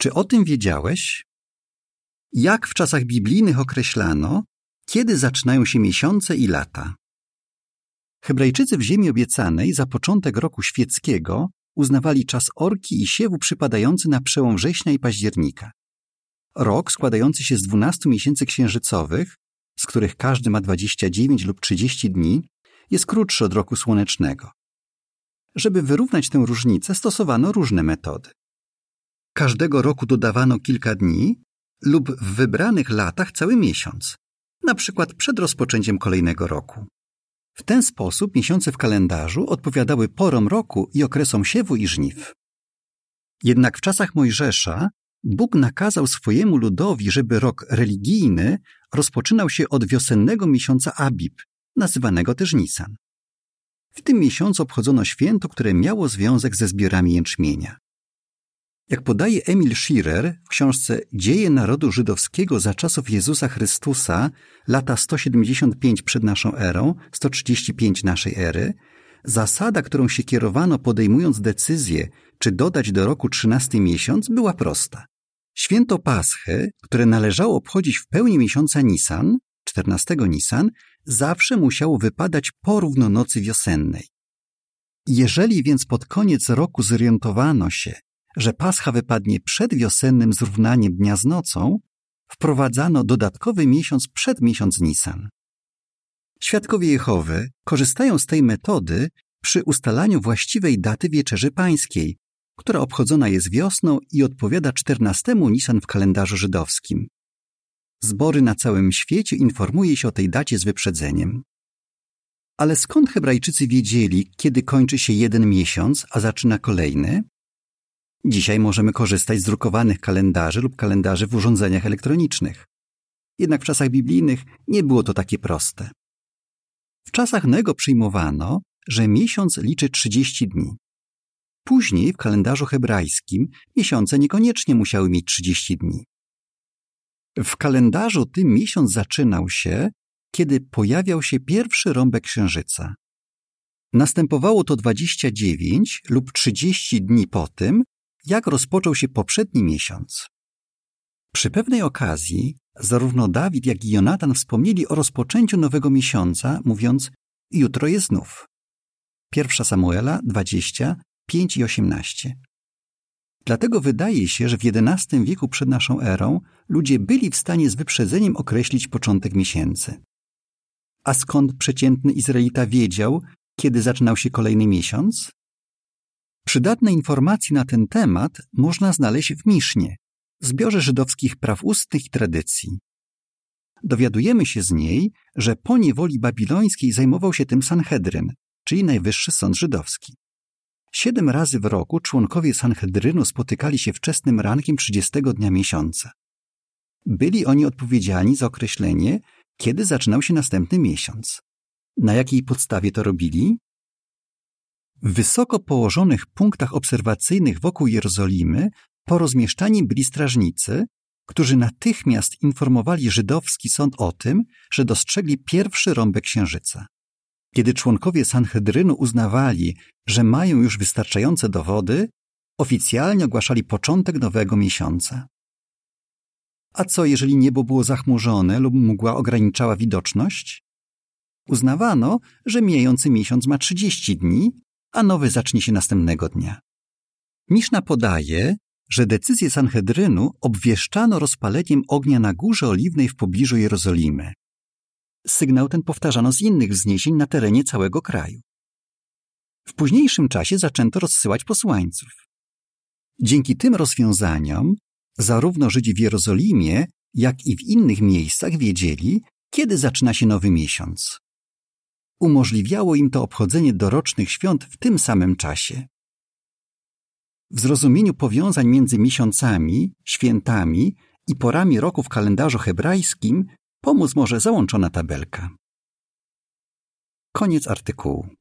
Czy o tym wiedziałeś? Jak w czasach biblijnych określano, kiedy zaczynają się miesiące i lata? Hebrajczycy w ziemi obiecanej za początek roku świeckiego uznawali czas orki i siewu przypadający na przełom września i października. Rok składający się z 12 miesięcy księżycowych, z których każdy ma 29 lub 30 dni, jest krótszy od roku słonecznego. Żeby wyrównać tę różnicę, stosowano różne metody. Każdego roku dodawano kilka dni lub w wybranych latach cały miesiąc, na przykład przed rozpoczęciem kolejnego roku. W ten sposób miesiące w kalendarzu odpowiadały porom roku i okresom siewu i żniw. Jednak w czasach Mojżesza Bóg nakazał swojemu ludowi, żeby rok religijny rozpoczynał się od wiosennego miesiąca Abib, nazywanego też Nisan. W tym miesiącu obchodzono święto, które miało związek ze zbiorami jęczmienia. Jak podaje Emil Schirer w książce Dzieje narodu żydowskiego za czasów Jezusa Chrystusa, lata 175 przed naszą erą, 135 naszej ery, zasada, którą się kierowano podejmując decyzję, czy dodać do roku 13 miesiąc, była prosta. Święto Paschy, które należało obchodzić w pełni miesiąca Nisan, 14 Nisan, zawsze musiało wypadać po równonocy wiosennej. Jeżeli więc pod koniec roku zorientowano się, że Pascha wypadnie przed wiosennym zrównaniem dnia z nocą, wprowadzano dodatkowy miesiąc przed miesiąc Nisan. Świadkowie Jehowy korzystają z tej metody przy ustalaniu właściwej daty Wieczerzy Pańskiej, która obchodzona jest wiosną i odpowiada 14 Nisan w kalendarzu żydowskim. Zbory na całym świecie informuje się o tej dacie z wyprzedzeniem. Ale skąd Hebrajczycy wiedzieli, kiedy kończy się jeden miesiąc, a zaczyna kolejny? Dzisiaj możemy korzystać z drukowanych kalendarzy lub kalendarzy w urządzeniach elektronicznych. Jednak w czasach biblijnych nie było to takie proste. W czasach Nego przyjmowano, że miesiąc liczy 30 dni. Później w kalendarzu hebrajskim miesiące niekoniecznie musiały mieć 30 dni. W kalendarzu tym miesiąc zaczynał się, kiedy pojawiał się pierwszy rąbek księżyca. Następowało to 29 lub 30 dni po tym, jak rozpoczął się poprzedni miesiąc. Przy pewnej okazji zarówno Dawid, jak i Jonatan wspomnieli o rozpoczęciu nowego miesiąca, mówiąc jutro jest znów. 1 Samuela 20, 5 i 18. Dlatego wydaje się, że w XI wieku przed naszą erą ludzie byli w stanie z wyprzedzeniem określić początek miesięcy. A skąd przeciętny Izraelita wiedział, kiedy zaczynał się kolejny miesiąc? Przydatne informacje na ten temat można znaleźć w Misznie, zbiorze żydowskich praw ustnych i tradycji. Dowiadujemy się z niej, że po niewoli babilońskiej zajmował się tym Sanhedryn, czyli najwyższy sąd żydowski. Siedem razy w roku członkowie Sanhedrynu spotykali się wczesnym rankiem 30 dnia miesiąca. Byli oni odpowiedzialni za określenie, kiedy zaczynał się następny miesiąc. Na jakiej podstawie to robili? Wysoko położonych punktach obserwacyjnych wokół Jerozolimy porozmieszczani byli strażnicy, którzy natychmiast informowali żydowski sąd o tym, że dostrzegli pierwszy rąbek księżyca. Kiedy członkowie Sanhedrynu uznawali, że mają już wystarczające dowody, oficjalnie ogłaszali początek nowego miesiąca. A co, jeżeli niebo było zachmurzone lub mgła ograniczała widoczność? Uznawano, że mijający miesiąc ma 30 dni, a nowy zacznie się następnego dnia. Miszna podaje, że decyzję Sanhedrynu obwieszczano rozpaleniem ognia na Górze Oliwnej w pobliżu Jerozolimy. Sygnał ten powtarzano z innych wzniesień na terenie całego kraju. W późniejszym czasie zaczęto rozsyłać posłańców. Dzięki tym rozwiązaniom zarówno Żydzi w Jerozolimie, jak i w innych miejscach wiedzieli, kiedy zaczyna się nowy miesiąc. Umożliwiało im to obchodzenie dorocznych świąt w tym samym czasie. W zrozumieniu powiązań między miesiącami, świętami i porami roku w kalendarzu hebrajskim pomóc może załączona tabelka. Koniec artykułu.